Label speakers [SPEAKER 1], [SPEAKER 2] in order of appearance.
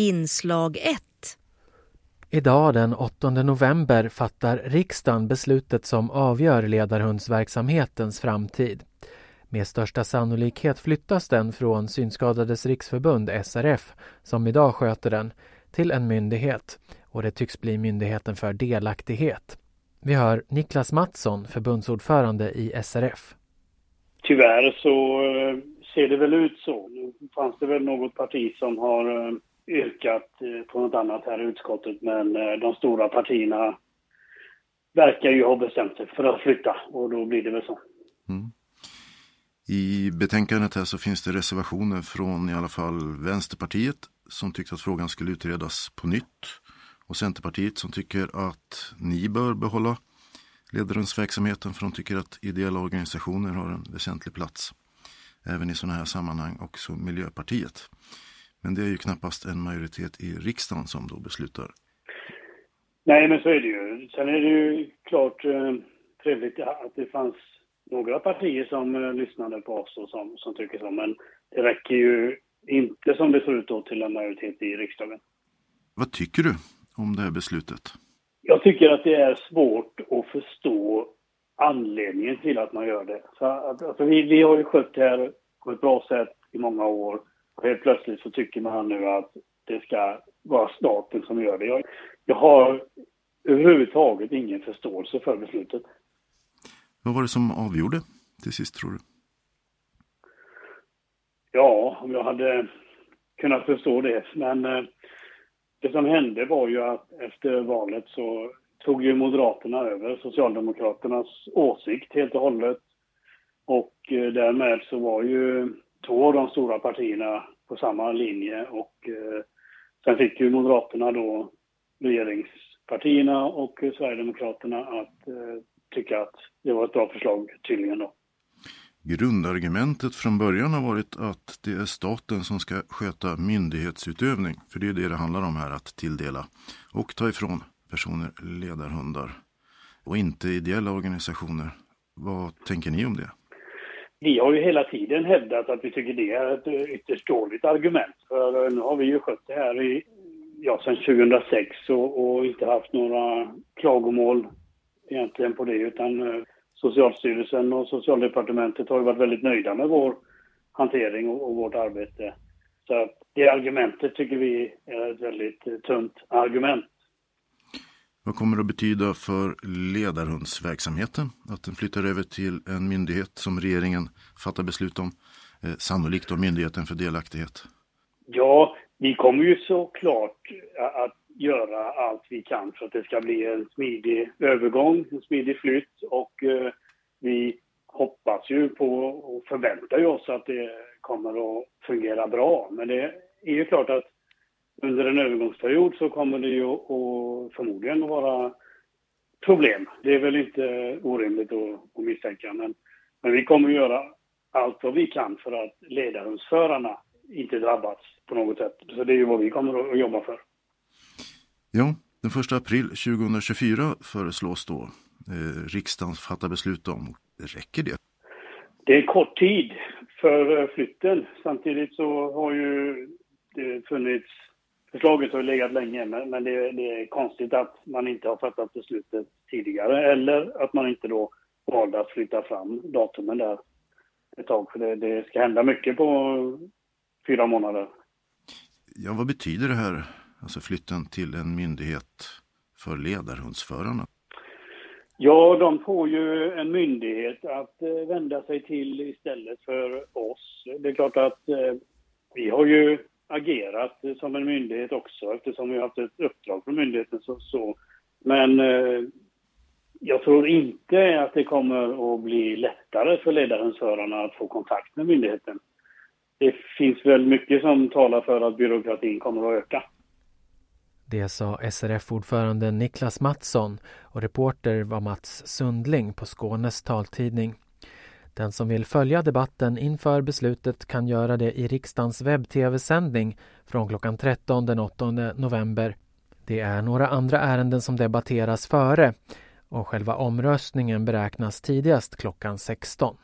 [SPEAKER 1] Inslag 1
[SPEAKER 2] Idag den 8 november fattar riksdagen beslutet som avgör ledarhundsverksamhetens framtid. Med största sannolikhet flyttas den från Synskadades riksförbund, SRF, som idag sköter den, till en myndighet och det tycks bli Myndigheten för delaktighet. Vi hör Niklas Mattsson, förbundsordförande i SRF.
[SPEAKER 3] Tyvärr så eh, ser det väl ut så. Nu fanns det väl något parti som har eh, yrkat eh, på något annat här i utskottet men eh, de stora partierna verkar ju ha bestämt sig för att flytta och då blir det väl så. Mm.
[SPEAKER 4] I betänkandet här så finns det reservationer från i alla fall Vänsterpartiet som tyckte att frågan skulle utredas på nytt och Centerpartiet som tycker att ni bör behålla ledarhundsverksamheten för de tycker att ideella organisationer har en väsentlig plats även i sådana här sammanhang, också Miljöpartiet. Men det är ju knappast en majoritet i riksdagen som då beslutar.
[SPEAKER 3] Nej, men så är det ju. Sen är det ju klart eh, trevligt att det fanns några partier som eh, lyssnade på oss och som, som tycker så, men det räcker ju inte som det ser ut då till en majoritet i riksdagen.
[SPEAKER 4] Vad tycker du om det här beslutet?
[SPEAKER 3] Jag tycker att det är svårt att förstå anledningen till att man gör det. Så att, alltså vi, vi har ju skött det här på ett bra sätt i många år. Och helt plötsligt så tycker man nu att det ska vara staten som gör det. Jag, jag har överhuvudtaget ingen förståelse för beslutet.
[SPEAKER 4] Vad var det som avgjorde till sist tror du?
[SPEAKER 3] Ja, om jag hade kunnat förstå det. Men eh, det som hände var ju att efter valet så tog ju Moderaterna över Socialdemokraternas åsikt helt och hållet. Och eh, därmed så var ju två av de stora partierna på samma linje och eh, sen fick ju Moderaterna då regeringspartierna och Sverigedemokraterna att eh, tycka att det var ett bra förslag tydligen då.
[SPEAKER 4] Grundargumentet från början har varit att det är staten som ska sköta myndighetsutövning. För det är det det handlar om här, att tilldela och ta ifrån personer ledarhundar. Och inte ideella organisationer. Vad tänker ni om det?
[SPEAKER 3] Vi har ju hela tiden hävdat att vi tycker det är ett eh, ytterst dåligt argument. För eh, nu har vi ju skött det här i, ja, sedan 2006 och, och inte haft några klagomål egentligen på det utan eh, Socialstyrelsen och Socialdepartementet har ju varit väldigt nöjda med vår hantering och, och vårt arbete. Så att det argumentet tycker vi är ett väldigt tunt argument.
[SPEAKER 4] Vad kommer det att betyda för ledarhundsverksamheten? Att den flyttar över till en myndighet som regeringen fattar beslut om, eh, sannolikt då Myndigheten för delaktighet?
[SPEAKER 3] Ja, vi kommer ju såklart att göra allt vi kan för att det ska bli en smidig övergång, en smidig flytt och eh, vi hoppas ju på och förväntar ju oss att det kommer att fungera bra. Men det är ju klart att under en övergångsperiod så kommer det ju att förmodligen vara problem. Det är väl inte orimligt att, att misstänka, men, men vi kommer att göra allt vad vi kan för att ledarhundsförarna inte drabbas på något sätt. Så det är ju vad vi kommer att jobba för.
[SPEAKER 4] Ja, den 1 april 2024 föreslås då eh, riksdagen fatta beslut om. Räcker det?
[SPEAKER 3] Det är kort tid för eh, flytten. Samtidigt så har ju det funnits Förslaget har legat länge, men det, det, är konstigt att man inte har fattat beslutet tidigare eller att man inte då valde att flytta fram datumen där ett tag. För det, det ska hända mycket på fyra månader.
[SPEAKER 4] Ja, vad betyder det här alltså flytten till en myndighet för ledarhundsförarna?
[SPEAKER 3] Ja, de får ju en myndighet att eh, vända sig till istället för oss. Det är klart att eh, vi har ju agerat som en myndighet också eftersom vi har haft ett uppdrag från myndigheten. Så, så. Men eh, jag tror inte att det kommer att bli lättare för ledarhundsförarna att få kontakt med myndigheten. Det finns väl mycket som talar för att byråkratin kommer att öka.
[SPEAKER 2] Det sa SRF-ordföranden Niklas Mattsson och reporter var Mats Sundling på Skånes taltidning. Den som vill följa debatten inför beslutet kan göra det i riksdagens webb-tv-sändning från klockan 13 den 8 november. Det är några andra ärenden som debatteras före och själva omröstningen beräknas tidigast klockan 16.